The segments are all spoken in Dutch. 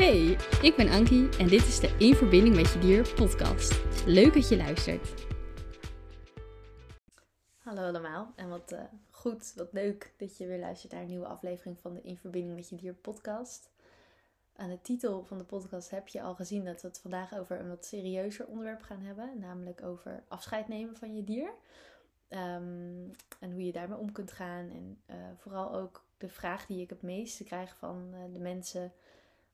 Hey, ik ben Ankie en dit is de In Verbinding met Je Dier podcast. Leuk dat je luistert. Hallo allemaal en wat uh, goed, wat leuk dat je weer luistert naar een nieuwe aflevering van de In Verbinding met Je Dier podcast. Aan de titel van de podcast heb je al gezien dat we het vandaag over een wat serieuzer onderwerp gaan hebben, namelijk over afscheid nemen van je dier. Um, en hoe je daarmee om kunt gaan. En uh, vooral ook de vraag die ik het meeste krijg van uh, de mensen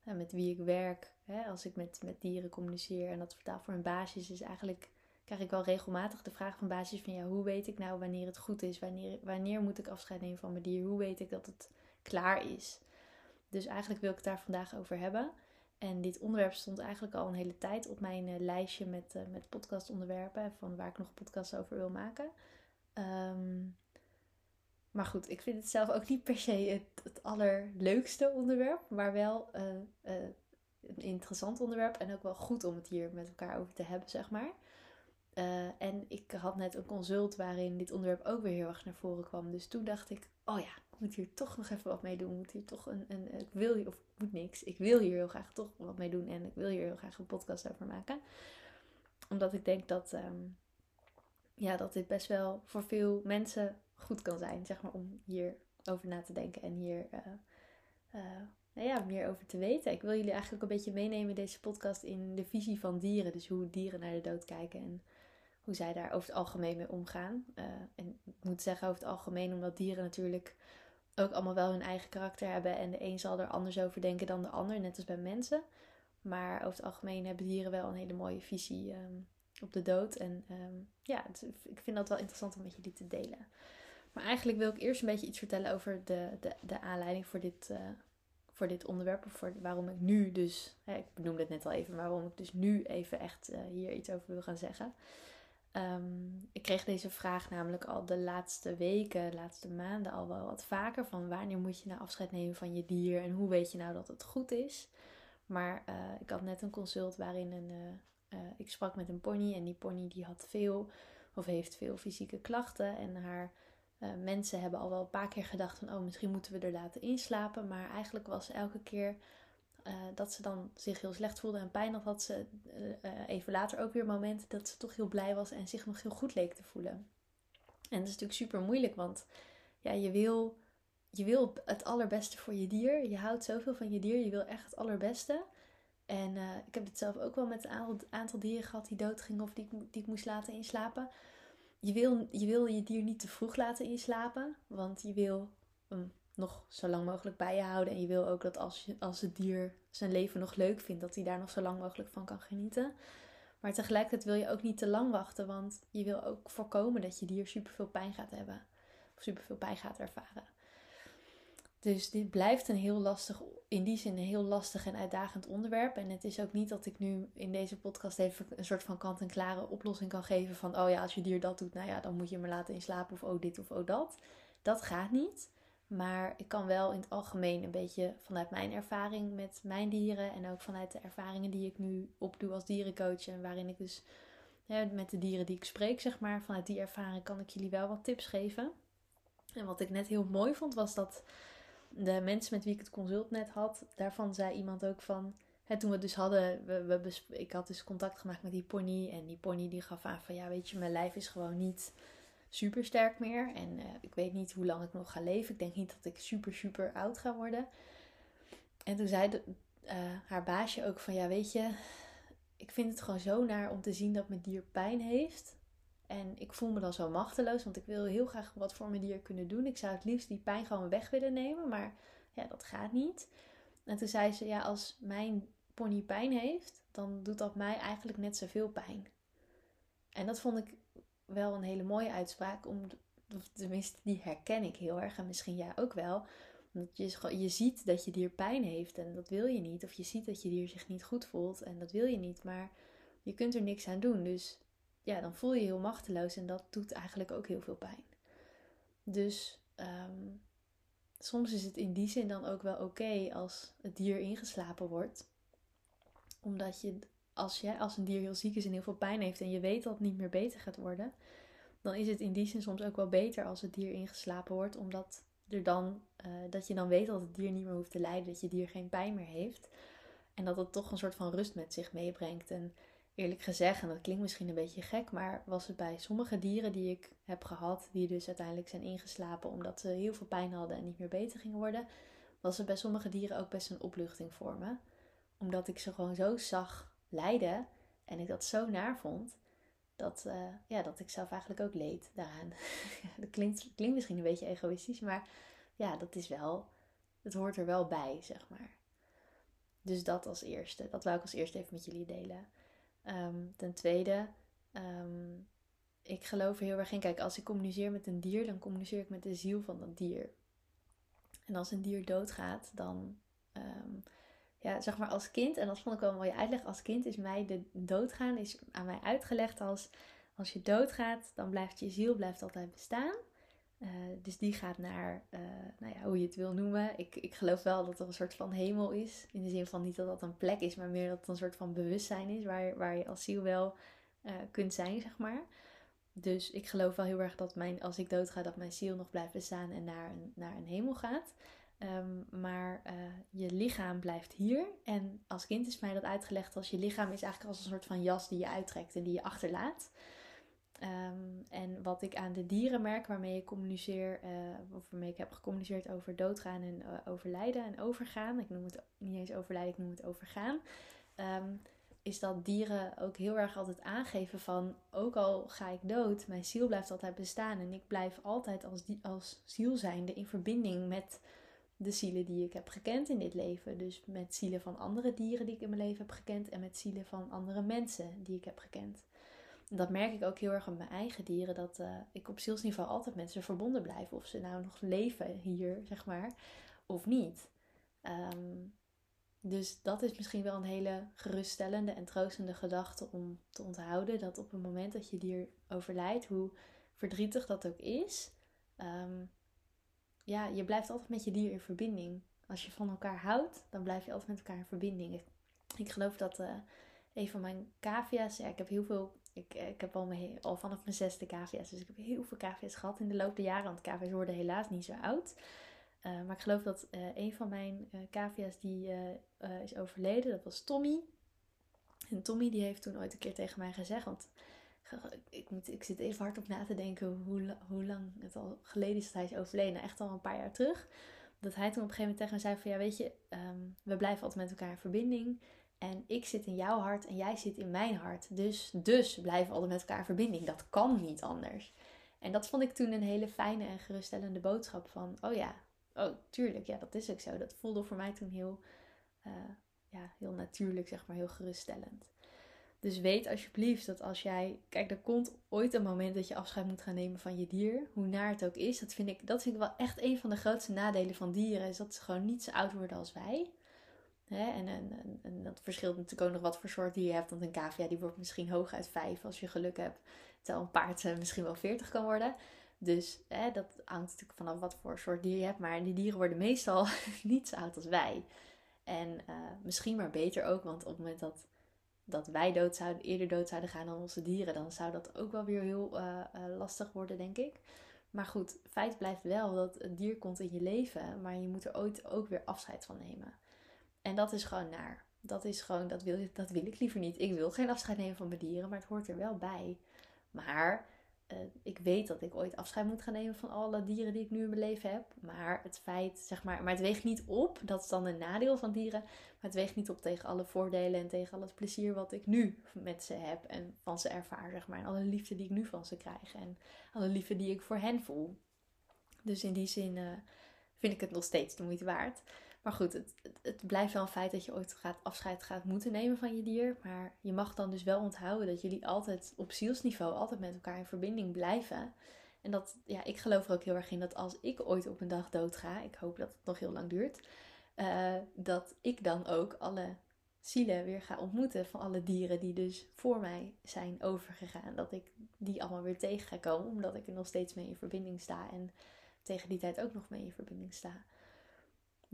uh, met wie ik werk. Hè, als ik met, met dieren communiceer en dat vertaal voor hun baasjes, is eigenlijk krijg ik wel regelmatig de vraag van baasjes van ja, hoe weet ik nou wanneer het goed is? Wanneer, wanneer moet ik afscheid nemen van mijn dier? Hoe weet ik dat het klaar is? Dus eigenlijk wil ik het daar vandaag over hebben. En dit onderwerp stond eigenlijk al een hele tijd op mijn lijstje met, met podcastonderwerpen. Van waar ik nog podcasts over wil maken. Um, maar goed, ik vind het zelf ook niet per se het, allerleukste onderwerp, maar wel uh, uh, een interessant onderwerp en ook wel goed om het hier met elkaar over te hebben, zeg maar. Uh, en ik had net een consult waarin dit onderwerp ook weer heel erg naar voren kwam. Dus toen dacht ik, oh ja, ik moet hier toch nog even wat mee doen. Ik moet hier toch een, een ik wil hier, of ik moet niks. Ik wil hier heel graag toch wat mee doen en ik wil hier heel graag een podcast over maken. Omdat ik denk dat, um, ja, dat dit best wel voor veel mensen goed kan zijn, zeg maar, om hier over na te denken en hier uh, uh, nou ja, meer over te weten. Ik wil jullie eigenlijk een beetje meenemen deze podcast in de visie van dieren. Dus hoe dieren naar de dood kijken en hoe zij daar over het algemeen mee omgaan. Uh, en ik moet zeggen over het algemeen, omdat dieren natuurlijk ook allemaal wel hun eigen karakter hebben. En de een zal er anders over denken dan de ander, net als bij mensen. Maar over het algemeen hebben dieren wel een hele mooie visie um, op de dood. En um, ja, ik vind dat wel interessant om met jullie te delen. Maar eigenlijk wil ik eerst een beetje iets vertellen over de, de, de aanleiding voor dit, uh, voor dit onderwerp. Of voor waarom ik nu dus, hè, ik benoemde het net al even, waarom ik dus nu even echt uh, hier iets over wil gaan zeggen. Um, ik kreeg deze vraag namelijk al de laatste weken, de laatste maanden al wel wat vaker. Van wanneer moet je nou afscheid nemen van je dier en hoe weet je nou dat het goed is. Maar uh, ik had net een consult waarin een, ik sprak met een pony en die pony die had veel of heeft veel fysieke klachten en haar uh, mensen hebben al wel een paar keer gedacht van, oh, misschien moeten we er laten inslapen. Maar eigenlijk was elke keer uh, dat ze dan zich heel slecht voelde en pijn had, had ze uh, even later ook weer momenten dat ze toch heel blij was en zich nog heel goed leek te voelen. En dat is natuurlijk super moeilijk, want ja, je wil, je wil het allerbeste voor je dier. Je houdt zoveel van je dier, je wil echt het allerbeste. En ik heb het zelf ook wel met een aantal, aantal dieren gehad die doodgingen of die, die ik moest laten inslapen je wil, je wil je dier niet te vroeg laten inslapen. Want je wil hem nog zo lang mogelijk bij je houden. En je wil ook dat als, je, als het dier zijn leven nog leuk vindt, dat hij daar nog zo lang mogelijk van kan genieten. Maar tegelijkertijd wil je ook niet te lang wachten. Want je wil ook voorkomen dat je dier superveel pijn gaat hebben. Of superveel pijn gaat ervaren. Dus dit blijft een heel lastig, in die zin een heel lastig en uitdagend onderwerp. En het is ook niet dat ik nu in deze podcast even een soort van kant-en-klare oplossing kan geven van, oh ja, als je dier dat doet, nou ja, dan moet je me laten inslapen of oh dit of oh dat. Dat gaat niet. Maar ik kan wel in het algemeen een beetje vanuit mijn ervaring met mijn dieren en ook vanuit de ervaringen die ik nu opdoe als dierencoach en waarin ik dus met de dieren die ik spreek, zeg maar, vanuit die ervaring kan ik jullie wel wat tips geven. En wat ik net heel mooi vond was dat de mensen met wie ik het consult net had, daarvan zei iemand ook van. Toen we dus hadden, we, ik had dus contact gemaakt met die pony. En die pony die gaf aan van ja, weet je, mijn lijf is gewoon niet super sterk meer. En uh, ik weet niet hoe lang ik nog ga leven. Ik denk niet dat ik super, super oud ga worden. En toen zei de, uh, haar baasje ook van ja, weet je, ik vind het gewoon zo naar om te zien dat mijn dier pijn heeft. En ik voel me dan zo machteloos, want ik wil heel graag wat voor mijn dier kunnen doen. Ik zou het liefst die pijn gewoon weg willen nemen, maar ja, dat gaat niet. En toen zei ze, ja, als mijn pony pijn heeft, dan doet dat mij eigenlijk net zoveel pijn. En dat vond ik wel een hele mooie uitspraak, om, tenminste die herken ik heel erg en misschien jij ook wel. omdat je, je ziet dat je dier pijn heeft en dat wil je niet. Of je ziet dat je dier zich niet goed voelt en dat wil je niet, maar je kunt er niks aan doen. Dus ja, dan voel je je heel machteloos en dat doet eigenlijk ook heel veel pijn. Dus um, soms is het in die zin dan ook wel oké als het dier ingeslapen wordt. Omdat je als, je, als een dier heel ziek is en heel veel pijn heeft en je weet dat het niet meer beter gaat worden, dan is het in die zin soms ook wel beter als het dier ingeslapen wordt. Omdat er dan, uh, dat je dan weet dat het dier niet meer hoeft te lijden, dat je dier geen pijn meer heeft. En dat het toch een soort van rust met zich meebrengt. En eerlijk gezegd, en dat klinkt misschien een beetje gek, maar was het bij sommige dieren die ik heb gehad, die dus uiteindelijk zijn ingeslapen omdat ze heel veel pijn hadden en niet meer beter gingen worden, was het bij sommige dieren ook best een opluchting voor me. Omdat ik ze gewoon zo zag lijden en ik dat zo naar vond, dat, uh, ja, dat ik zelf eigenlijk ook leed daaraan. dat klinkt, klinkt misschien een beetje egoïstisch, maar ja, dat is wel, het hoort er wel bij, zeg maar. Dus dat als eerste, dat wou ik als eerste even met jullie delen. Ehm, ten tweede, ehm, ik geloof er heel erg in. Kijk, als ik communiceer met een dier, dan communiceer ik met de ziel van dat dier. En als een dier doodgaat, dan, ehm, ja, zeg maar als kind, en dat vond ik wel een mooie uitleg, als kind is mij de doodgaan, is aan mij uitgelegd als, als je doodgaat, dan blijft je ziel blijft altijd bestaan. Uh, dus die gaat naar, uh, nou ja, hoe je het wil noemen. Ik, ik geloof wel dat er een soort van hemel is. In de zin van niet dat dat een plek is, maar meer dat het een soort van bewustzijn is. Waar, waar je als ziel wel uh, kunt zijn, zeg maar. Dus ik geloof wel heel erg dat mijn, als ik dood ga, dat mijn ziel nog blijft bestaan en naar een, naar een hemel gaat. Um, maar je lichaam blijft hier. En als kind is mij dat uitgelegd als je lichaam is eigenlijk als een soort van jas die je uittrekt en die je achterlaat. Um, en wat ik aan de dieren merk waarmee ik communiceer, uh, of waarmee ik heb gecommuniceerd over doodgaan en uh, overlijden en overgaan. Ik noem het niet eens overlijden, ik noem het overgaan. Um, is dat dieren ook heel erg altijd aangeven van, ook al ga ik dood, mijn ziel blijft altijd bestaan. En ik blijf altijd als, die, als ziel zijnde in verbinding met de zielen die ik heb gekend in dit leven. Dus met zielen van andere dieren die ik in mijn leven heb gekend en met zielen van andere mensen die ik heb gekend dat merk ik ook heel erg op mijn eigen dieren. Dat uh, ik op zielsniveau altijd met ze verbonden blijf. Of ze nou nog leven hier, zeg maar, of niet. Um, dus dat is misschien wel een hele geruststellende en troostende gedachte om te onthouden. Dat op het moment dat je dier overlijdt, hoe verdrietig dat ook is, um, ja, je blijft altijd met je dier in verbinding. Als je van elkaar houdt, dan blijf je altijd met elkaar in verbinding. Ik, ik geloof dat uh, een van mijn cavia's, ja, ik heb heel veel ik, eh, ik heb al, al vanaf mijn zesde KVS. Dus ik heb heel veel KVS gehad in de loop der jaren. Want KVS worden helaas niet zo oud. Uh, maar ik geloof dat uh, een van mijn uh, die is overleden. Dat was Tommy. En Tommy die heeft toen ooit een keer tegen mij gezegd. Want ik, moet, ik zit even hard op na te denken hoe, hoe lang het al geleden is dat hij is overleden. Echt al een paar jaar terug. Dat hij toen op een gegeven moment tegen me zei van ja weet je, um, we blijven altijd met elkaar in verbinding. En ik zit in jouw hart en jij zit in mijn hart. Dus, dus blijven we altijd met elkaar in verbinding. Dat kan niet anders. En dat vond ik toen een hele fijne en geruststellende boodschap van, oh ja, oh tuurlijk, ja, dat is ook zo. Dat voelde voor mij toen heel, uh, ja, heel natuurlijk, zeg maar, heel geruststellend. Dus weet alsjeblieft dat als jij, kijk, er komt ooit een moment dat je afscheid moet gaan nemen van je dier, hoe naar het ook is. Dat vind ik, dat vind ik wel echt een van de grootste nadelen van dieren, is dat ze gewoon niet zo oud worden als wij. Hè? En, en, dat verschilt natuurlijk ook nog wat voor soort die je hebt. Want een cavia die wordt misschien hooguit 5 als je geluk hebt. Terwijl een paard eh, misschien wel 40 kan worden. Dus hè, dat hangt natuurlijk vanaf wat voor soort dier je hebt. Maar die dieren worden meestal niet zo oud als wij. En uh, misschien maar beter ook. Want op het moment dat, dat wij dood zouden, eerder dood zouden gaan dan onze dieren. Dan zou dat ook wel weer heel uh, lastig worden, denk ik. Maar goed, feit blijft wel dat een dier komt in je leven. Maar je moet er ooit ook weer afscheid van nemen. En dat is gewoon naar. Dat is gewoon, dat wil, dat wil ik liever niet. Ik wil geen afscheid nemen van mijn dieren, maar het hoort er wel bij. Maar uh, ik weet dat ik ooit afscheid moet gaan nemen van alle dieren die ik nu in mijn leven heb. Maar het feit, zeg maar, maar het weegt niet op. Dat is dan een nadeel van dieren. Maar het weegt niet op tegen alle voordelen en tegen al het plezier wat ik nu met ze heb. En van ze ervaar, zeg maar. En alle liefde die ik nu van ze krijg. En alle liefde die ik voor hen voel. Dus in die zin uh, vind ik het nog steeds de moeite waard. Maar goed, het, het, blijft wel een feit dat je ooit gaat, afscheid gaat moeten nemen van je dier. Maar je mag dan dus wel onthouden dat jullie altijd op zielsniveau altijd met elkaar in verbinding blijven. En dat, ja, ik geloof er ook heel erg in dat als ik ooit op een dag dood ga, ik hoop dat het nog heel lang duurt, uh, dat ik dan ook alle zielen weer ga ontmoeten van alle dieren die dus voor mij zijn overgegaan. Dat ik die allemaal weer tegen ga komen, omdat ik er nog steeds mee in verbinding sta en tegen die tijd ook nog mee in verbinding sta.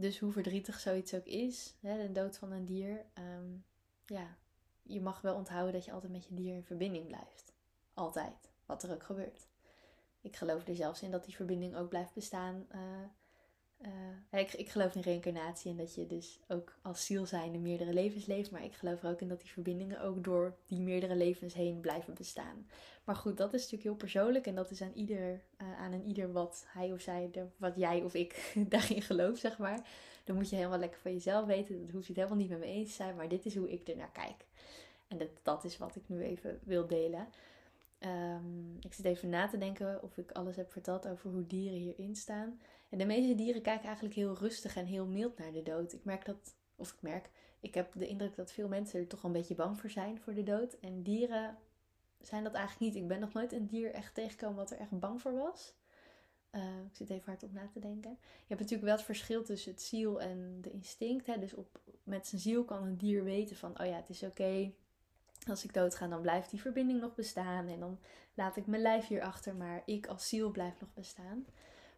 Dus hoe verdrietig zoiets ook is, hè, de dood van een dier, um, ja, je mag wel onthouden dat je altijd met je dier in verbinding blijft. Altijd, wat er ook gebeurt. Ik geloof er zelfs in dat die verbinding ook blijft bestaan uh, uh, ik, ik geloof in reïncarnatie en dat je dus ook als ziel zijn in meerdere levens leeft. Maar ik geloof er ook in dat die verbindingen ook door die meerdere levens heen blijven bestaan. Maar goed, dat is natuurlijk heel persoonlijk en dat is aan ieder, uh, aan een ieder wat hij of zij, wat jij of ik daarin gelooft, zeg maar. Dan moet je helemaal lekker van jezelf weten. Dat hoef je het helemaal niet met me eens te zijn, maar dit is hoe ik er naar kijk. En dat, dat is wat ik nu even wil delen. Um, ik zit even na te denken of ik alles heb verteld over hoe dieren hierin staan. En de meeste dieren kijken eigenlijk heel rustig en heel mild naar de dood. Ik merk dat, of ik merk, ik heb de indruk dat veel mensen er toch een beetje bang voor zijn voor de dood. En dieren zijn dat eigenlijk niet. Ik ben nog nooit een dier echt tegengekomen wat er echt bang voor was. Uh, ik zit even hard op na te denken. Je hebt natuurlijk wel het verschil tussen het ziel en de instinct. Hè? Dus op, met zijn ziel kan een dier weten van, oh ja, het is oké. Als ik doodga, dan blijft die verbinding nog bestaan. En dan laat ik mijn lijf hier achter, maar ik als ziel blijf nog bestaan.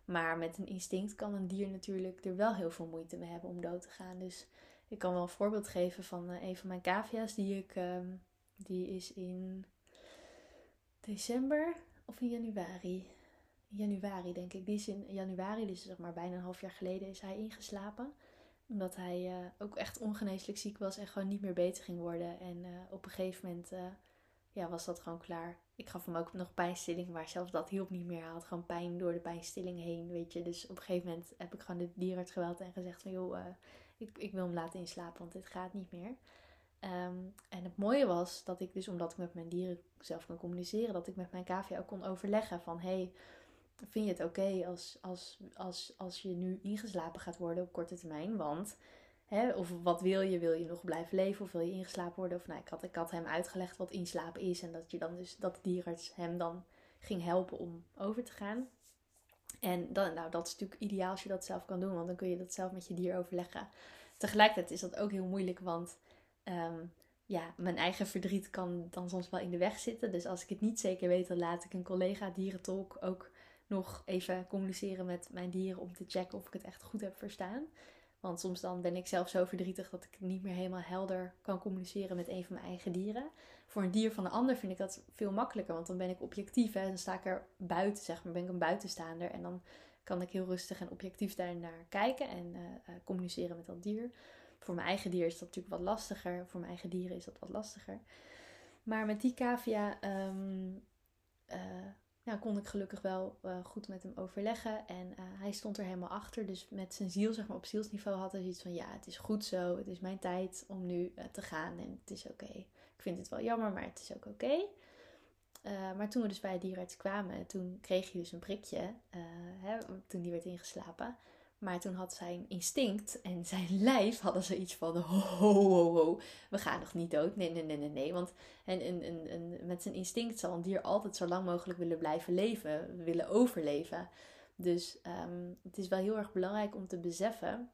Maar met een instinct kan een dier natuurlijk er wel heel veel moeite mee hebben om dood te gaan. Dus ik kan wel een voorbeeld geven van uh, een van mijn cavia's die ik, um, die is in december of in januari. Januari denk ik. Die is in januari, dus zeg maar bijna een half jaar geleden, is hij ingeslapen. Omdat hij uh, ook echt ongeneeslijk ziek was en gewoon niet meer beter ging worden. En uh, op een gegeven moment ja, was dat gewoon klaar. Ik gaf hem ook nog pijnstilling, maar zelfs dat hielp niet meer. Hij had gewoon pijn door de pijnstilling heen, weet je. Dus op een gegeven moment heb ik gewoon de dierarts geweld en gezegd van... joh, uh, ik, ik wil hem laten inslapen, want dit gaat niet meer. Um, en het mooie was dat ik dus, omdat ik met mijn dieren zelf kan communiceren... dat ik met mijn cavia ook kon overleggen van... hey, vind je het oké als, als, als, als je nu ingeslapen gaat worden op korte termijn? Want Hè, of wat wil je? Wil je nog blijven leven of wil je ingeslapen worden? Of nou, ik had, ik had hem uitgelegd wat inslapen is. En dat je dan dus dat de dierarts hem dan ging helpen om over te gaan. En dan, nou, dat is natuurlijk ideaal als je dat zelf kan doen, want dan kun je dat zelf met je dier overleggen. Tegelijkertijd is dat ook heel moeilijk, want um, ja, mijn eigen verdriet kan dan soms wel in de weg zitten. Dus als ik het niet zeker weet, dan laat ik een collega dierentolk ook nog even communiceren met mijn dieren om te checken of ik het echt goed heb verstaan. Want soms dan ben ik zelf zo verdrietig dat ik niet meer helemaal helder kan communiceren met een van mijn eigen dieren. Voor een dier van een ander vind ik dat veel makkelijker, want dan ben ik objectief. Hè? Dan sta ik er buiten, zeg maar, ben ik een buitenstaander. En dan kan ik heel rustig en objectief daar naar kijken en uh, uh, communiceren met dat dier. Voor mijn eigen dier is dat natuurlijk wat lastiger. Voor mijn eigen dieren is dat wat lastiger. Maar met die cavia um, uh, nou, kon ik gelukkig wel uh, goed met hem overleggen. En uh, hij stond er helemaal achter. Dus met zijn ziel, zeg maar op zielsniveau, had hij zoiets van: ja, het is goed zo. Het is mijn tijd om nu uh, te gaan. En het is oké. Ik vind het wel jammer, maar het is ook oké. Maar toen we dus bij het dierarts kwamen, toen kreeg hij dus een prikje. Hè, toen die werd ingeslapen. Maar toen had zijn instinct en zijn lijf hadden ze iets van: ho, ho, ho, we gaan nog niet dood. Nee, nee, nee, nee, nee. Want en, met zijn instinct zal een dier altijd zo lang mogelijk willen blijven leven, willen overleven. Dus um, het is wel heel erg belangrijk om te beseffen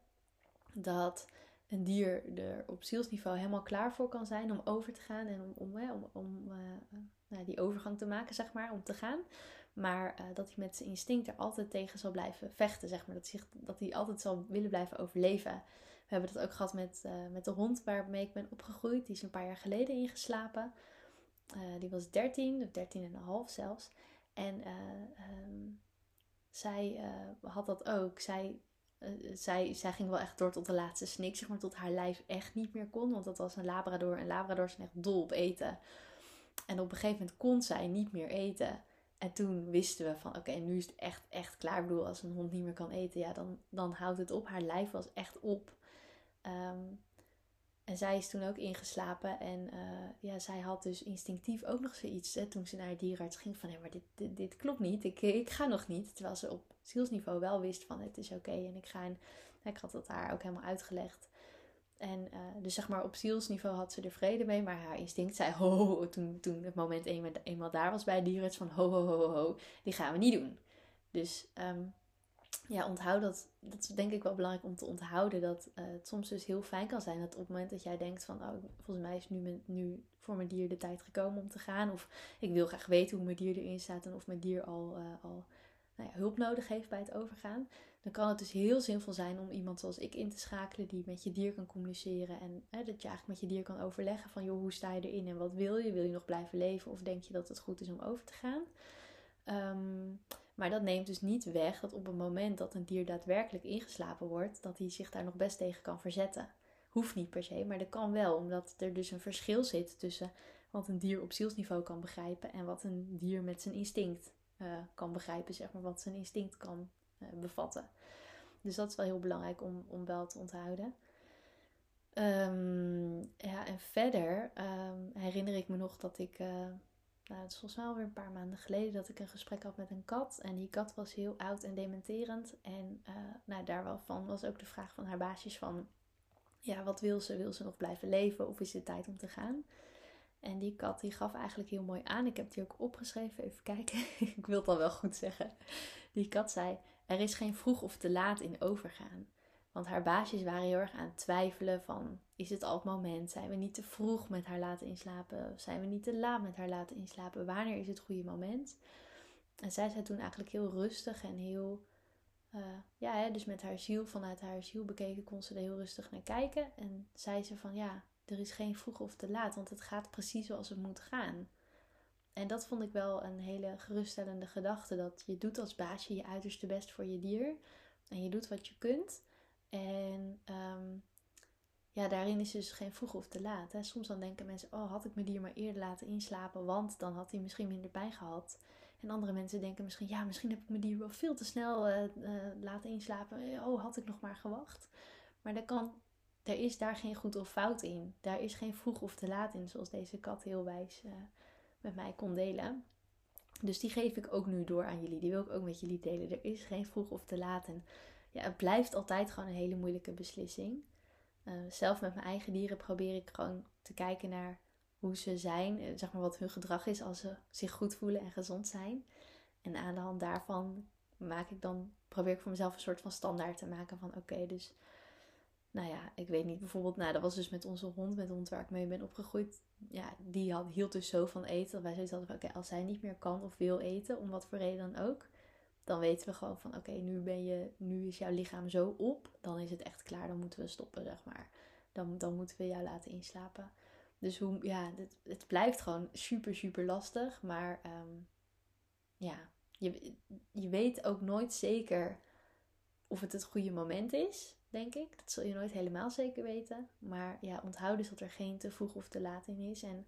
dat een dier er op zielsniveau helemaal klaar voor kan zijn om over te gaan en om, om, om, uh, nou, die overgang te maken, zeg maar, om te gaan. Maar uh, dat hij met zijn instinct er altijd tegen zal blijven vechten, zeg maar. Dat hij, dat hij altijd zal willen blijven overleven. We hebben dat ook gehad met, uh, met de hond waarmee ik ben opgegroeid. Die is een paar jaar geleden ingeslapen. Uh, die was 13, of 13 en een half zelfs. En um, zij had dat ook. Zij, zij, zij ging wel echt door tot de laatste snik, zeg maar. Tot haar lijf echt niet meer kon. Want dat was een labrador. En labradors zijn echt dol op eten. En op een gegeven moment kon zij niet meer eten. En toen wisten we van, oké, nu is het echt, echt klaar. Ik bedoel, als een hond niet meer kan eten, ja, dan, dan houdt het op. Haar lijf was echt op. Um, en zij is toen ook ingeslapen. En uh, ja, zij had dus instinctief ook nog zoiets. Hè, toen ze naar de dierenarts ging van, hé, maar dit, dit, klopt niet. Ik, ik ga nog niet. Terwijl ze op zielsniveau wel wist van, het is oké. En ik ga, en ik had dat haar ook helemaal uitgelegd. En uh, dus zeg maar op zielsniveau had ze er vrede mee, maar haar instinct zei ho, toen, toen het moment eenmaal, eenmaal daar was bij dierarts van ho, ho, ho, ho, die gaan we niet doen. Dus um, ja, onthoud dat. Dat is denk ik wel belangrijk om te onthouden dat uh, het soms dus heel fijn kan zijn dat op het moment dat jij denkt van oh, volgens mij is nu, mijn, nu voor mijn dier de tijd gekomen om te gaan. Of ik wil graag weten hoe mijn dier erin staat en of mijn dier al, uh, al nou ja, hulp nodig heeft bij het overgaan dan kan het dus heel zinvol zijn om iemand zoals ik in te schakelen die met je dier kan communiceren. En hè, dat je eigenlijk met je dier kan overleggen van joh, hoe sta je erin en wat wil je? Wil je nog blijven leven of denk je dat het goed is om over te gaan? Um, Maar dat neemt dus niet weg dat op het moment dat een dier daadwerkelijk ingeslapen wordt, dat hij zich daar nog best tegen kan verzetten. Hoeft niet per se, maar dat kan wel, omdat er dus een verschil zit tussen wat een dier op zielsniveau kan begrijpen en wat een dier met zijn instinct uh, kan begrijpen, zeg maar, wat zijn instinct kan bevatten. Dus dat is wel heel belangrijk om, om wel te onthouden. Um, ja, en verder um, herinner ik me nog dat ik, uh, nou, het is volgens mij alweer een paar maanden geleden, dat ik een gesprek had met een kat. En die kat was heel oud en dementerend. En uh, nou, daarvan was ook de vraag van haar baasjes van, ja, wat wil ze? Wil ze nog blijven leven of is het tijd om te gaan? En die kat die gaf eigenlijk heel mooi aan. Ik heb die ook opgeschreven. Even kijken. ik wil het al wel goed zeggen. Die kat zei: Er is geen vroeg of te laat in overgaan. Want haar baasjes waren heel erg aan het twijfelen van... Is het al het moment? Zijn we niet te vroeg met haar laten inslapen? Zijn we niet te laat met haar laten inslapen? Wanneer is het goede moment? En zij zei toen eigenlijk heel rustig en heel... Uh, ja, hè, dus met haar ziel, vanuit haar ziel bekeken, kon ze er heel rustig naar kijken. En zei ze van ja, er is geen vroeg of te laat, want het gaat precies zoals het moet gaan. En dat vond ik wel een hele geruststellende gedachte. Dat je doet als baasje je uiterste best voor je dier. En je doet wat je kunt. En um, ja, daarin is dus geen vroeg of te laat. Soms dan denken mensen, oh had ik mijn dier maar eerder laten inslapen, want dan had hij misschien minder pijn gehad. En andere mensen denken misschien, ja, misschien heb ik mijn dier wel veel te snel uh, uh, laten inslapen. Oh, had ik nog maar gewacht. Maar dat kan er is daar geen goed of fout in. Daar is geen vroeg of te laat in, zoals deze kat heel wijs uh, met mij kon delen. Dus die geef ik ook nu door aan jullie. Die wil ik ook met jullie delen. Er is geen vroeg of te laat. En ja, het blijft altijd gewoon een hele moeilijke beslissing. Uh, zelf met mijn eigen dieren probeer ik gewoon te kijken naar hoe ze zijn. Eh, zeg maar wat hun gedrag is als ze zich goed voelen en gezond zijn. En aan de hand daarvan maak ik dan, probeer ik voor mezelf een soort van standaard te maken van oké, dus nou ja, ik weet niet, bijvoorbeeld, nou dat was dus met onze hond, met de hond waar ik mee ben opgegroeid. Ja, die had, hield dus zo van eten. Wij hadden van, oké, als zij niet meer kan of wil eten, om wat voor reden dan ook. Dan weten we gewoon van, oké, nu ben je, nu is jouw lichaam zo op. Dan is het echt klaar, dan moeten we stoppen, zeg maar. Dan, dan moeten we jou laten inslapen. Dus hoe, ja, het, het blijft gewoon super, super lastig. Maar um, ja, je, je weet ook nooit zeker of het het goede moment is denk ik. Dat zul je nooit helemaal zeker weten. Maar ja, onthoud dus dat er geen te vroeg of te laat in is. En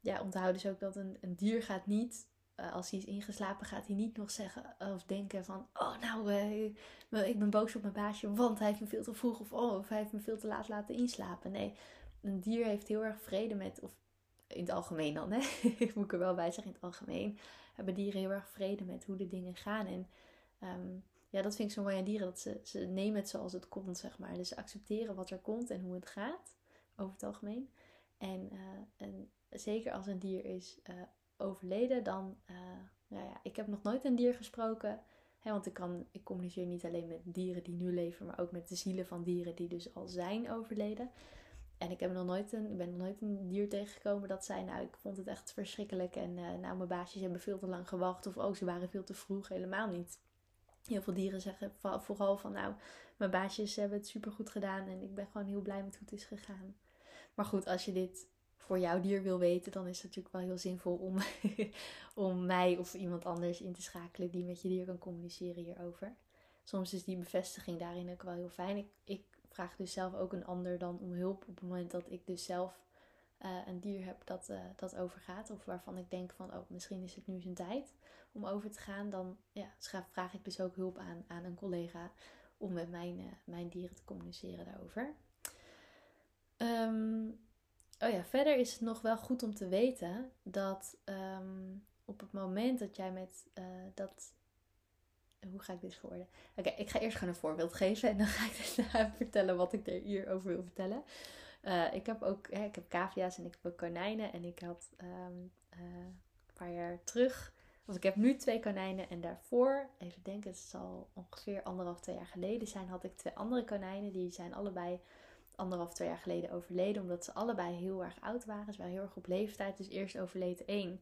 ja, onthoud dus ook dat een, een dier gaat niet, uh, als hij is ingeslapen, gaat hij niet nog zeggen of denken van... Oh, nou, uh, ik ben boos op mijn baasje, want hij heeft me veel te vroeg of, oh, of hij heeft me veel te laat laten inslapen. Nee, een dier heeft heel erg vrede met, of in het algemeen dan, hè. moet ik er wel bij zeggen, in het algemeen hebben dieren heel erg vrede met hoe de dingen gaan. En um, ja, dat vind ik zo mooi aan dieren. Dat ze, ze nemen het zoals het komt, zeg maar. Dus ze accepteren wat er komt en hoe het gaat, over het algemeen. En, uh, en zeker als een dier is uh, overleden, dan... Uh, nou ja, ik heb nog nooit een dier gesproken. Hè, want ik, kan, ik communiceer niet alleen met dieren die nu leven, maar ook met de zielen van dieren die dus al zijn overleden. En ik heb nog nooit een, ben nog nooit een dier tegengekomen dat zei, nou, ik vond het echt verschrikkelijk. En nou, mijn baasjes hebben veel te lang gewacht. Of, oh, ze waren veel te vroeg. Helemaal niet. Heel veel dieren zeggen vooral van nou, mijn baasjes hebben het super goed gedaan en ik ben gewoon heel blij met hoe het is gegaan. Maar goed, als je dit voor jouw dier wil weten, dan is het natuurlijk wel heel zinvol om, om mij of iemand anders in te schakelen die met je dier kan communiceren hierover. Soms is die bevestiging daarin ook wel heel fijn. Ik, ik vraag dus zelf ook een ander dan om hulp op het moment dat ik dus zelf uh, een dier heb dat, uh, dat overgaat. Of waarvan ik denk van, oh, misschien is het nu zijn tijd om over te gaan. Dan ja, vraag ik dus ook hulp aan, aan een collega om met mijn, uh, mijn dieren te communiceren daarover. Um, oh ja, verder is het nog wel goed om te weten dat um, op het moment dat jij met dat hoe ga ik dit verwoorden? Oké, ik ga eerst gewoon een voorbeeld geven en dan ga ik daarna vertellen wat ik er hierover wil vertellen. Uh, ik heb ook hè, ik heb cavia's en ik heb ook konijnen. En ik had um, uh, een paar jaar terug, of ik heb nu twee konijnen. En daarvoor, even denken, het zal ongeveer anderhalf, twee jaar geleden zijn, had ik twee andere konijnen. Die zijn allebei anderhalf, twee jaar geleden overleden. Omdat ze allebei heel erg oud waren. Ze waren heel erg op leeftijd. Dus eerst overleed één.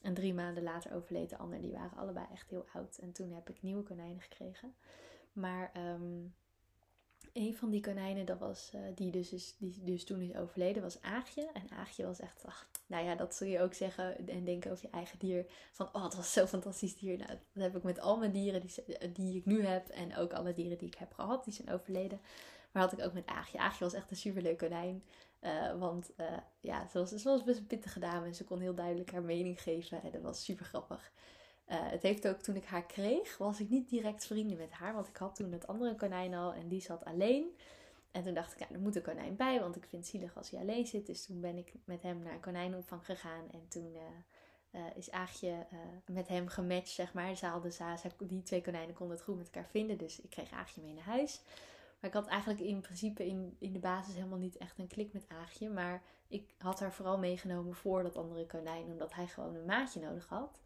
En drie maanden later overleed de ander. Die waren allebei echt heel oud. En toen heb ik nieuwe konijnen gekregen. Maar um, een van die konijnen, dat was, uh, die, dus is, die dus toen is overleden, was Aagje. En Aagje was echt, ach, nou ja, dat zul je ook zeggen en denken over je eigen dier. Van, oh, het was zo'n fantastisch dier. Nou, dat heb ik met al mijn dieren die, die ik nu heb. En ook alle dieren die ik heb gehad, die zijn overleden. Maar had ik ook met Aagje. Aagje was echt een superleuk konijn. Uh, want ja, ze was, ze was best een pittige dame en ze kon heel duidelijk haar mening geven. En dat was super grappig. Uh, het heeft ook toen ik haar kreeg, was ik niet direct vrienden met haar. Want ik had toen het andere konijn al en die zat alleen. En toen dacht ik, ja, er moet een konijn bij, want ik vind het zielig als hij alleen zit. Dus toen ben ik met hem naar een konijnenopvang gegaan. En toen is Aagje met hem gematcht, zeg maar. Ze hadden, ze, die twee konijnen konden het goed met elkaar vinden. Dus ik kreeg Aagje mee naar huis. Maar ik had eigenlijk in principe in, in de basis helemaal niet echt een klik met Aagje. Maar ik had haar vooral meegenomen voor dat andere konijn, omdat hij gewoon een maatje nodig had.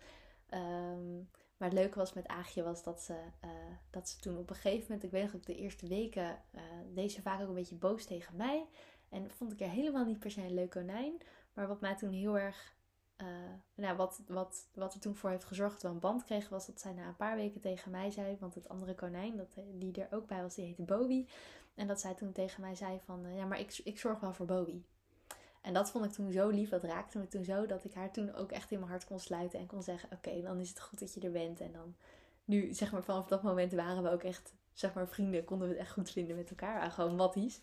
Um, maar het leuke was met Aagje was dat ze, uh, dat ze toen op een gegeven moment, ik weet nog ook de eerste weken, uh, deed ze vaak ook een beetje boos tegen mij. En vond ik er helemaal niet per se een leuk konijn. Maar wat mij toen heel erg uh, nou, wat, wat, wat er toen voor heeft gezorgd dat we een band kregen, was dat zij na een paar weken tegen mij zei, want het andere konijn, dat, die er ook bij was, die heette Bobby. En dat zij toen tegen mij zei van, ja, maar ik, ik zorg wel voor Bobby. En dat vond ik toen zo lief, dat raakte me toen zo, dat ik haar toen ook echt in mijn hart kon sluiten en kon zeggen, oké, dan is het goed dat je er bent. En dan, nu, zeg maar, vanaf dat moment waren we ook echt, zeg maar, vrienden, konden we het echt goed vinden met elkaar, gewoon matties.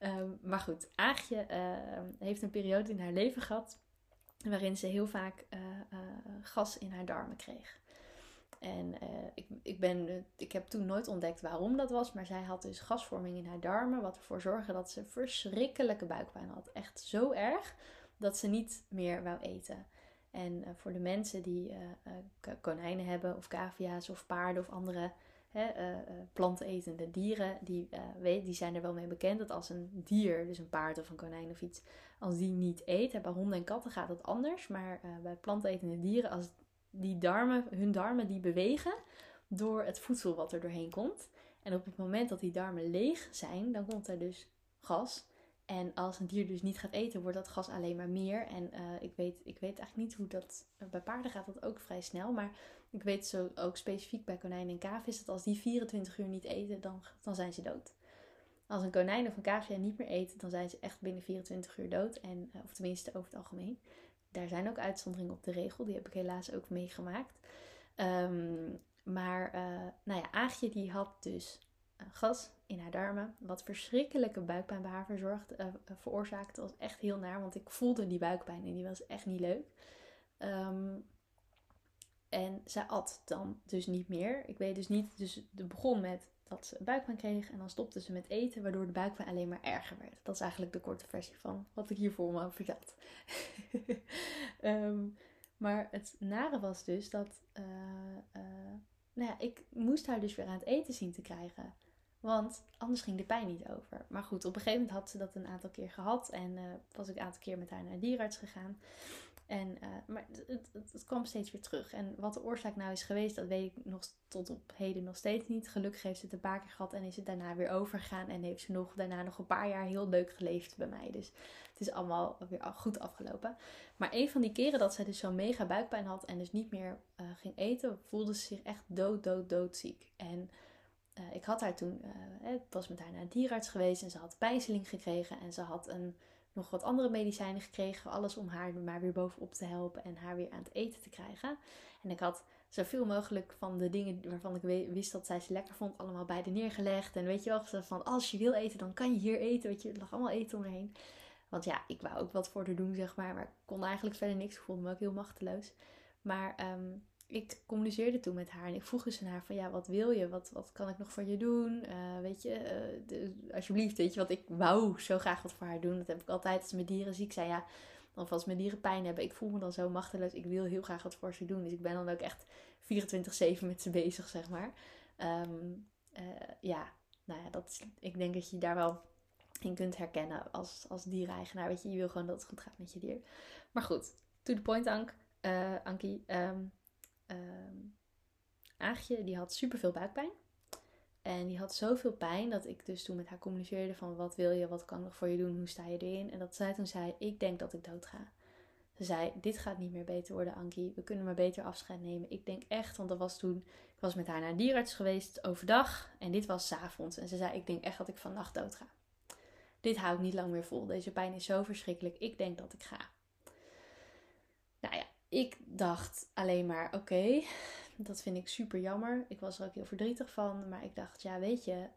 Um, maar goed, Aagje uh, heeft een periode in haar leven gehad waarin ze heel vaak uh, uh, gas in haar darmen kreeg. En uh, ik, ik, ben, ik heb toen nooit ontdekt waarom dat was, maar zij had dus gasvorming in haar darmen, wat ervoor zorgde dat ze verschrikkelijke buikpijn had. Echt zo erg dat ze niet meer wou eten. En voor de mensen die konijnen hebben, of cavia's, of paarden, of andere hè, dieren, die, weet, die zijn er wel mee bekend dat als een dier, dus een paard of een konijn of iets, als die niet eet. Bij honden en katten gaat het anders. Maar bij plantenetende dieren, als die darmen, hun darmen die bewegen door het voedsel wat er doorheen komt. En op het moment dat die darmen leeg zijn, dan komt er dus gas. En als een dier dus niet gaat eten, wordt dat gas alleen maar meer. En uh, ik, weet, ik weet eigenlijk niet hoe dat. Bij paarden gaat dat ook vrij snel. Maar ik weet zo ook specifiek bij konijnen en kaven is dat als die 24 uur niet eten, dan, dan zijn ze dood. Als een konijn of een cavia niet meer eet, dan zijn ze echt binnen 24 uur dood. En, eh, of tenminste over het algemeen. Daar zijn ook uitzonderingen op de regel. Die heb ik helaas ook meegemaakt. Um, maar uh, nou ja, Aagje die had dus uh, gas in haar darmen. Wat verschrikkelijke buikpijn bij haar verzorgd, uh, veroorzaakte. was echt heel naar, want ik voelde die buikpijn en die was echt niet leuk. Um, en zij at dan dus niet meer. Ik weet dus niet, dus het begon met dat ze buikpijn kreeg. En dan stopte ze met eten, waardoor de buikpijn alleen maar erger werd. Dat is eigenlijk de korte versie van wat ik hier voor me heb verteld. um, maar het nare was dus dat uh, uh, nou ja, ik moest haar dus weer aan het eten zien te krijgen. Want anders ging de pijn niet over. Maar goed, op een gegeven moment had ze dat een aantal keer gehad. En uh, was ik een aantal keer met haar naar de dierarts gegaan. En, uh, maar het, het, het, kwam steeds weer terug. En wat de oorzaak nou is geweest, dat weet ik nog tot op heden nog steeds niet. Gelukkig heeft ze het een paar keer gehad en is het daarna weer overgegaan. En heeft ze nog, daarna nog een paar jaar heel leuk geleefd bij mij. Dus het is allemaal weer goed afgelopen. Maar een van die keren dat zij dus zo'n mega buikpijn had en dus niet meer uh, ging eten, voelde ze zich echt dood, dood, doodziek. En uh, ik had haar toen, ik was met haar naar een dierarts geweest en ze had pijnzeling gekregen. En ze had een nog wat andere medicijnen gekregen. Alles om haar maar weer bovenop te helpen en haar weer aan het eten te krijgen. En ik had zoveel mogelijk van de dingen waarvan ik wist dat zij ze lekker vond, allemaal bij de neergelegd. En weet je wel, van als je wil eten, dan kan je hier eten. Weet je, er lag allemaal eten omheen. Want ja, ik wou ook wat voor haar doen, zeg maar. Maar ik kon eigenlijk verder niks. Ik voelde me ook heel machteloos. Maar um, ik communiceerde toen met haar en ik vroeg dus aan haar van ja, wat wil je? Wat, wat kan ik nog voor je doen? Uh, weet je, de, alsjeblieft, weet je wat ik wou zo graag wat voor haar doen. Dat heb ik altijd als mijn dieren ziek zijn. Ja, of als mijn dieren pijn hebben. Ik voel me dan zo machteloos. Ik wil heel graag wat voor ze doen. Dus ik ben dan ook echt 24-7 met ze bezig, zeg maar. Um, uh, ja, nou ja, dat ik denk dat je daar wel in kunt herkennen als, als diereigenaar. Weet je, je wil gewoon dat het goed gaat met je dier. Maar goed, to the point, Ank, Ankie. Um, um, Aagje, die had super veel buikpijn. En die had zoveel pijn dat ik dus toen met haar communiceerde van wat wil je, wat kan ik voor je doen, hoe sta je erin. En dat zij toen zei, ik denk dat ik dood ga. Ze zei, dit gaat niet meer beter worden, Ankie. We kunnen maar beter afscheid nemen. Ik denk echt, want dat was toen... Ik was met haar naar een dierarts geweest overdag. En dit was avonds. En ze zei, ik denk echt dat ik vannacht dood ga. Dit hou ik niet lang meer vol. Deze pijn is zo verschrikkelijk. Ik denk dat ik ga. Ik dacht alleen maar, oké, dat vind ik super jammer. Ik was er ook heel verdrietig van. Maar ik dacht, ja, weet je,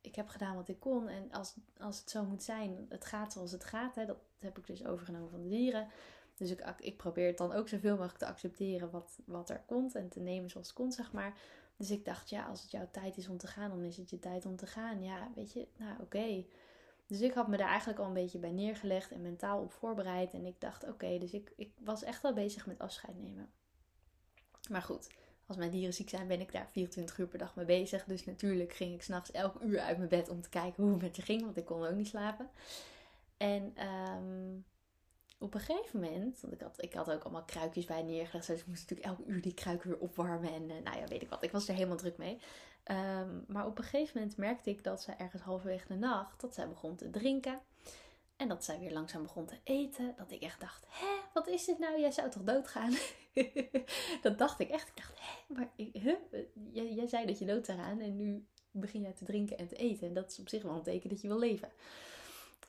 ik heb gedaan wat ik kon. En als, als het zo moet zijn, het gaat zoals het gaat. Hè, dat heb ik dus overgenomen van de dieren. Dus ik, ik probeer het dan ook zoveel mogelijk te accepteren wat, wat er komt. En te nemen zoals het komt, zeg maar. Dus ik dacht, ja, als het jouw tijd is om te gaan, dan is het je tijd om te gaan. Ja, weet je, nou oké. Dus ik had me daar eigenlijk al een beetje bij neergelegd en mentaal op voorbereid. En ik dacht, oké, dus ik, ik was echt wel bezig met afscheid nemen. Maar goed, als mijn dieren ziek zijn, ben ik daar 24 uur per dag mee bezig. Dus natuurlijk ging ik s'nachts elk uur uit mijn bed om te kijken hoe het met je ging, want ik kon ook niet slapen. En um, op een gegeven moment, want ik had, ik had ook allemaal kruikjes bij neergelegd, dus ik moest natuurlijk elk uur die kruik weer opwarmen. En uh, nou ja, weet ik wat, ik was er helemaal druk mee. Um, maar op een gegeven moment merkte ik dat ze ergens halverwege de nacht, dat zij begon te drinken. En dat zij weer langzaam begon te eten. Dat ik echt dacht, hè, wat is dit nou? Jij zou toch doodgaan? dat dacht ik echt. Ik dacht, hè, maar jij, zei dat je dood zou en nu begin jij te drinken en te eten. En dat is op zich wel een teken dat je wil leven.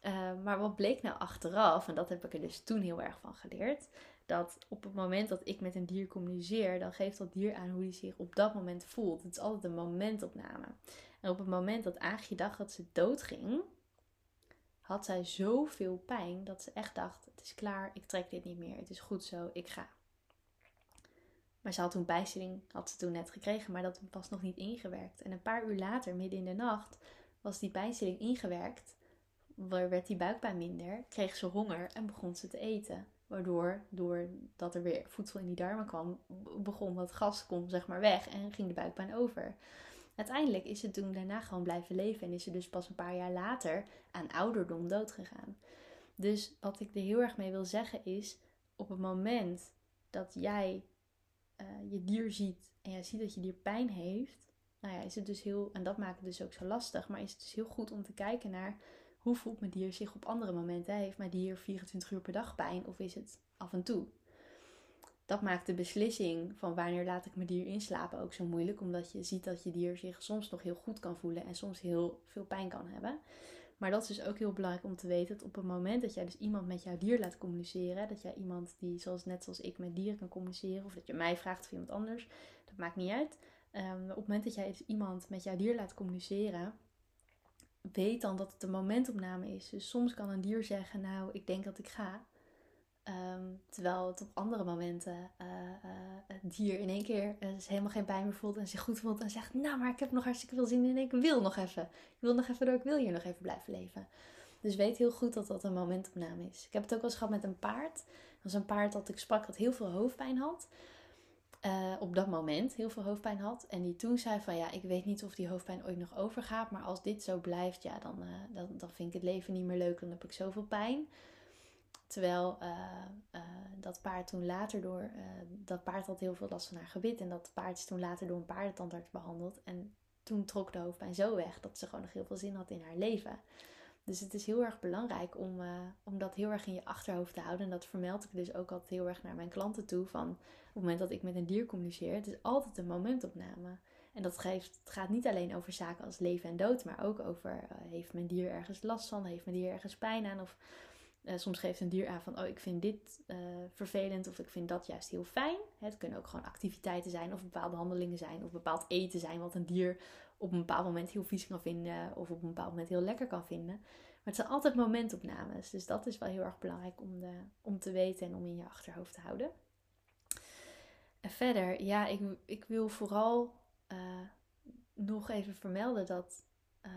Uh, maar wat bleek nou achteraf, en dat heb ik er dus toen heel erg van geleerd, dat op het moment dat ik met een dier communiceer, dan geeft dat dier aan hoe hij zich op dat moment voelt. Het is altijd een momentopname. En op het moment dat Aagje dacht dat ze doodging, had zij zoveel pijn dat ze echt dacht: het is klaar, ik trek dit niet meer, het is goed zo, ik ga. Maar ze had toen bijstilling, had ze toen net gekregen, maar dat was nog niet ingewerkt. En een paar uur later, midden in de nacht, was die bijstilling ingewerkt. Werd die buikpijn minder, kreeg ze honger en begon ze te eten. Waardoor, doordat er weer voedsel in die darmen kwam, begon dat gas kom zeg maar weg en ging de buikpijn over. Uiteindelijk is ze toen daarna gewoon blijven leven en is ze dus pas een paar jaar later aan ouderdom dood gegaan. Dus wat ik er heel erg mee wil zeggen is, op het moment dat jij uh, je dier ziet en jij ziet dat je dier pijn heeft, nou ja, is het dus heel, en dat maakt het dus ook zo lastig, maar is het dus heel goed om te kijken naar hoe voelt mijn dier zich op andere momenten? Heeft mijn dier 24 uur per dag pijn of is het af en toe? Dat maakt de beslissing van wanneer laat ik mijn dier inslapen ook zo moeilijk. Omdat je ziet dat je dier zich soms nog heel goed kan voelen en soms heel veel pijn kan hebben. Maar dat is dus ook heel belangrijk om te weten dat op het moment dat jij dus iemand met jouw dier laat communiceren, dat jij iemand die zoals net zoals ik met dieren kan communiceren, of dat je mij vraagt of iemand anders, dat maakt niet uit. Um, op het moment dat jij dus iemand met jouw dier laat communiceren, weet dan dat het een momentopname is. Dus soms kan een dier zeggen, nou, ik denk dat ik ga. Ehm, terwijl het op andere momenten uh, het dier in één keer uh, helemaal geen pijn meer voelt en zich goed voelt en zegt, nou, maar ik heb nog hartstikke veel zin in ik wil nog even. Ik wil nog even door, ik wil hier nog even blijven leven. Dus weet heel goed dat dat een momentopname is. Ik heb het ook wel eens gehad met een paard. Dat was een paard dat ik sprak dat heel veel hoofdpijn had. Uh, op dat moment heel veel hoofdpijn had. En die toen zei van ja, ik weet niet of die hoofdpijn ooit nog overgaat. Maar als dit zo blijft, ja, dan, uh, dan, dan vind ik het leven niet meer leuk. Dan heb ik zoveel pijn. Terwijl uh, dat paard toen later door... dat paard had heel veel last van haar gebit. En dat paard is toen later door een paardentandarts behandeld. En toen trok de hoofdpijn zo weg dat ze gewoon nog heel veel zin had in haar leven. Dus het is heel erg belangrijk om, uh, om dat heel erg in je achterhoofd te houden. En dat vermeld ik dus ook altijd heel erg naar mijn klanten toe. Van op het moment dat ik met een dier communiceer, het is altijd een momentopname. En dat geeft, het gaat niet alleen over zaken als leven en dood, maar ook over uh, heeft mijn dier ergens last van, heeft mijn dier ergens pijn aan. Of uh, soms geeft een dier aan van, oh ik vind dit vervelend of ik vind dat juist heel fijn. Het kunnen ook gewoon activiteiten zijn of bepaalde handelingen zijn of bepaald eten zijn wat een dier op een bepaald moment heel vies kan vinden of op een bepaald moment heel lekker kan vinden. Maar het zijn altijd momentopnames. Dus dat is wel heel erg belangrijk om, de, om te weten en om in je achterhoofd te houden. En verder, ja, ik, ik wil vooral uh, nog even vermelden dat uh,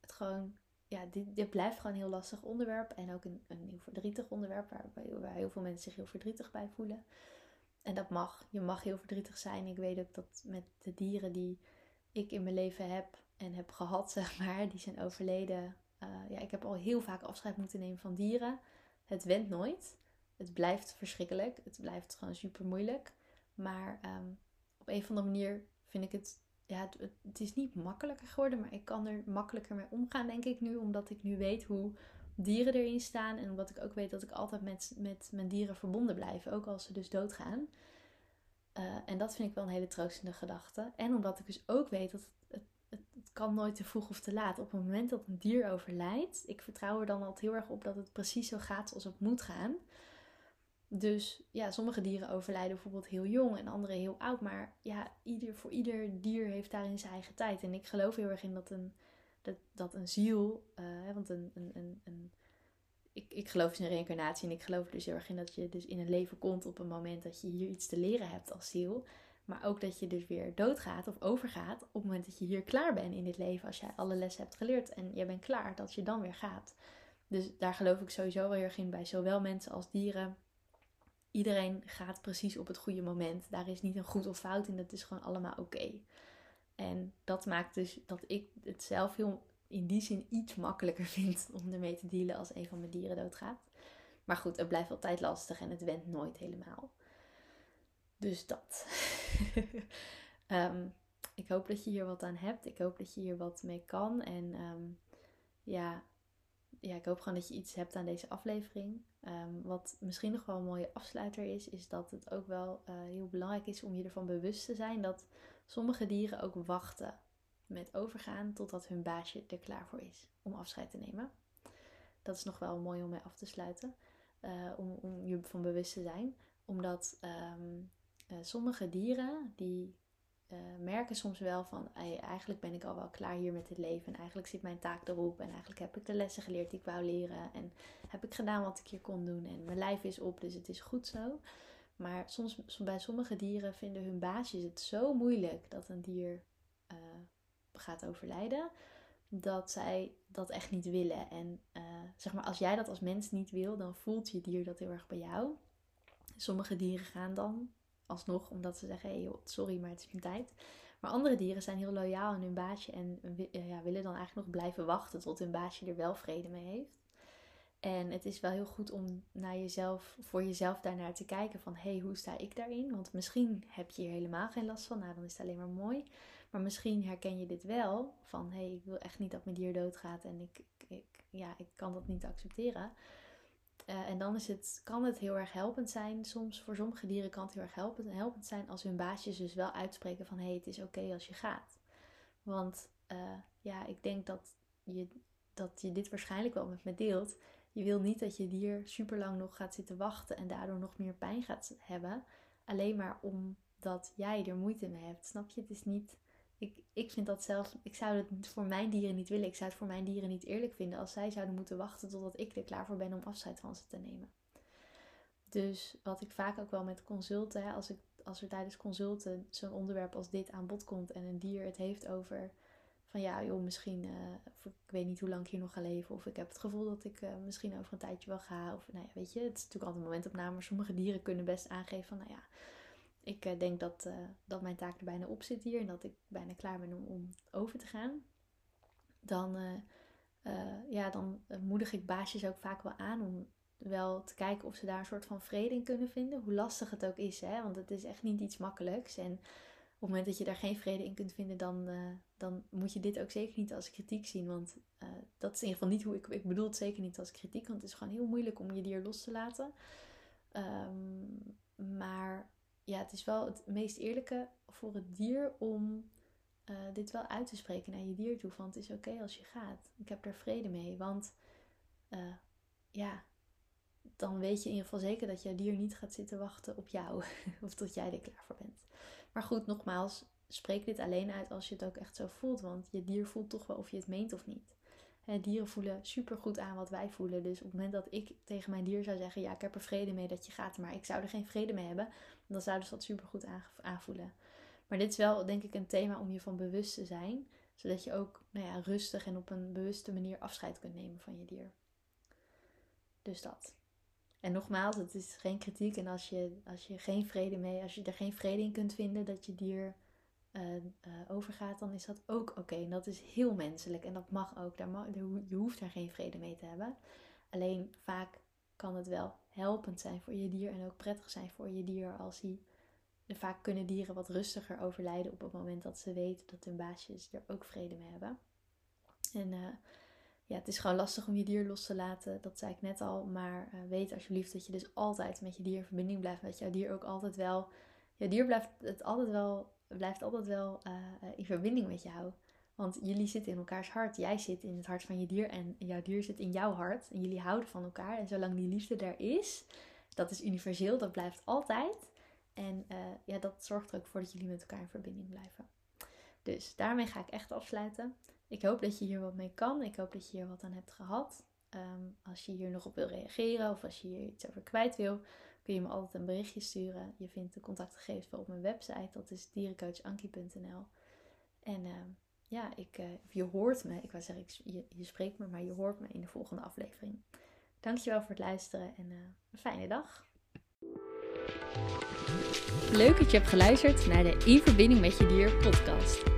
het gewoon, ja, dit, dit blijft gewoon een heel lastig onderwerp. En ook een, een heel verdrietig onderwerp waar, waar heel veel mensen zich heel verdrietig bij voelen. En dat mag. Je mag heel verdrietig zijn. Ik weet ook dat met de dieren die ik in mijn leven heb en heb gehad, zeg maar, die zijn overleden. Uh, ja, ik heb al heel vaak afscheid moeten nemen van dieren. Het went nooit. Het blijft verschrikkelijk. Het blijft gewoon super moeilijk. Maar um, op een of andere manier vind ik het. Ja, het, het, is niet makkelijker geworden, maar ik kan er makkelijker mee omgaan, denk ik nu. Omdat ik nu weet hoe dieren erin staan. En omdat ik ook weet dat ik altijd met, met mijn dieren verbonden blijf. Ook als ze dus doodgaan. Uh, en dat vind ik wel een hele troostende gedachte. En omdat ik dus ook weet dat het, het, het, kan nooit te vroeg of te laat. Op het moment dat een dier overlijdt, ik vertrouw er dan altijd heel erg op dat het precies zo gaat zoals het moet gaan. Dus ja, sommige dieren overlijden bijvoorbeeld heel jong en andere heel oud. Maar ja, ieder, voor ieder dier heeft daarin zijn eigen tijd. En ik geloof heel erg in dat een, dat, dat een ziel, uh, want een, een, een, een ik, ik geloof dus in reïncarnatie en ik geloof dus heel erg in dat je dus in een leven komt op een moment dat je hier iets te leren hebt als ziel. Maar ook dat je dus weer doodgaat of overgaat op het moment dat je hier klaar bent in dit leven. Als jij alle lessen hebt geleerd en jij bent klaar, dat je dan weer gaat. Dus daar geloof ik sowieso wel heel erg in bij zowel mensen als dieren. Iedereen gaat precies op het goede moment. Daar is niet een goed of fout in, dat is gewoon allemaal oké. En dat maakt dus dat ik het zelf heel in die zin iets makkelijker vind om ermee te dealen als een van mijn dieren doodgaat. Maar goed, het blijft altijd lastig en het went nooit helemaal. Dus dat. Ehm, ik hoop dat je hier wat aan hebt. Ik hoop dat je hier wat mee kan. En ehm, ja, ja, ik hoop gewoon dat je iets hebt aan deze aflevering. Ehm, wat misschien nog wel een mooie afsluiter is, is dat het ook wel uh, heel belangrijk is om je ervan bewust te zijn dat sommige dieren ook wachten met overgaan totdat hun baasje er klaar voor is om afscheid te nemen. Dat is nog wel mooi om mee af te sluiten, uh, om, om je van bewust te zijn. Omdat um, uh, sommige dieren die uh, merken soms wel van eigenlijk ben ik al wel klaar hier met dit leven en eigenlijk zit mijn taak erop en eigenlijk heb ik de lessen geleerd die ik wou leren en heb ik gedaan wat ik hier kon doen en mijn lijf is op, dus het is goed zo. Maar soms bij sommige dieren vinden hun baasjes het zo moeilijk dat een dier gaat overlijden, dat zij dat echt niet willen. En uh, zeg maar, als jij dat als mens niet wil, dan voelt je dier dat heel erg bij jou. Sommige dieren gaan dan alsnog omdat ze zeggen: hey, sorry, maar het is mijn tijd. Maar andere dieren zijn heel loyaal aan hun baasje en eh, ja, willen dan eigenlijk nog blijven wachten tot hun baasje er wel vrede mee heeft. En het is wel heel goed om naar jezelf, voor jezelf daarnaar te kijken van hé, hey, hoe sta ik daarin? Want misschien heb je hier helemaal geen last van, nou dan is het alleen maar mooi. Maar misschien herken je dit wel van hé, hey, ik wil echt niet dat mijn dier doodgaat en ik, ik, ja, ik kan dat niet accepteren. Uh, en dan is het, kan het heel erg helpend zijn. Soms voor sommige dieren kan het heel erg helpend, helpend zijn als hun baasjes dus wel uitspreken van hé, hey, het is oké als je gaat. Want uh, ja, ik denk dat je, dat je dit waarschijnlijk wel met me deelt. Je wil niet dat je dier super lang nog gaat zitten wachten en daardoor nog meer pijn gaat hebben. Alleen maar omdat jij er moeite mee hebt. Snap je? Het is niet ik, ik vind dat zelfs, ik zou het voor mijn dieren niet willen. Ik zou het voor mijn dieren niet eerlijk vinden als zij zouden moeten wachten totdat ik er klaar voor ben om afscheid van ze te nemen. Dus wat ik vaak ook wel met consulten, als, ik, als er tijdens consulten zo'n onderwerp als dit aan bod komt en een dier het heeft over van ja, joh, misschien, uh, ik weet niet hoe lang ik hier nog ga leven, of ik heb het gevoel dat ik uh, misschien over een tijdje wel ga, of nou ja, weet je, het is natuurlijk altijd een momentopname, maar sommige dieren kunnen best aangeven van, nou ja, ik uh, denk dat, uh, dat mijn taak er bijna op zit hier en dat ik bijna klaar ben om, over te gaan. Dan, uh, ja, dan moedig ik baasjes ook vaak wel aan om wel te kijken of ze daar een soort van vrede in kunnen vinden. Hoe lastig het ook is, hè? want het is echt niet iets makkelijks. En op het moment dat je daar geen vrede in kunt vinden, dan, dan moet je dit ook zeker niet als kritiek zien. Want dat is in ieder geval niet hoe ik, ik bedoel het zeker niet als kritiek, want het is gewoon heel moeilijk om je dier los te laten. Um, maar ja, het is wel het meest eerlijke voor het dier om uh, dit wel uit te spreken naar je dier toe. Van het is oké als je gaat. Ik heb er vrede mee. Want uh, ja, dan weet je in ieder geval zeker dat je dier niet gaat zitten wachten op jou. of tot jij er klaar voor bent. Maar goed, nogmaals, spreek dit alleen uit als je het ook echt zo voelt. Want je dier voelt toch wel of je het meent of niet. Dieren voelen super goed aan wat wij voelen. Dus op het moment dat ik tegen mijn dier zou zeggen: Ja, ik heb er vrede mee dat je gaat, maar ik zou er geen vrede mee hebben, dan zouden ze dat super goed aanvoelen. Maar dit is wel, denk ik, een thema om je van bewust te zijn, zodat je ook nou ja, rustig en op een bewuste manier afscheid kunt nemen van je dier. Dus dat. En nogmaals, het is geen kritiek. En als je, als je geen vrede mee, als je er geen vrede in kunt vinden dat je dier uh, uh, overgaat, dan is dat ook oké. En dat is heel menselijk en dat mag ook. Daar je hoeft daar geen vrede mee te hebben. Alleen vaak kan het wel helpend zijn voor je dier en ook prettig zijn voor je dier als hij. Vaak kunnen dieren wat rustiger overlijden op het moment dat ze weten dat hun baasjes er ook vrede mee hebben. En uh, ja, het is gewoon lastig om je dier los te laten. Dat zei ik net al. Maar weet alsjeblieft dat je dus altijd met je dier in verbinding blijft. Dat jouw dier ook altijd wel. Jouw dier blijft, het altijd wel, blijft altijd wel uh, in verbinding met jou. Want jullie zitten in elkaars hart. Jij zit in het hart van je dier en jouw dier zit in jouw hart. En jullie houden van elkaar. En zolang die liefde er is, dat is universeel, dat blijft altijd. En uh, ja, dat zorgt er ook voor dat jullie met elkaar in verbinding blijven. Dus daarmee ga ik echt afsluiten. Ik hoop dat je hier wat mee kan. Ik hoop dat je hier wat aan hebt gehad. Um, als je hier nog op wil reageren of als je hier iets over kwijt wil, kun je me altijd een berichtje sturen. Je vindt de contactgegevens op mijn website. Dat is dierencoachankie.nl. En uh, ja, ik, uh, je hoort me. Ik wou zeggen, je, spreekt me, maar je hoort me in de volgende aflevering. Dankjewel voor het luisteren en uh, een fijne dag. Leuk dat je hebt geluisterd naar de In Verbinding met Je Dier podcast.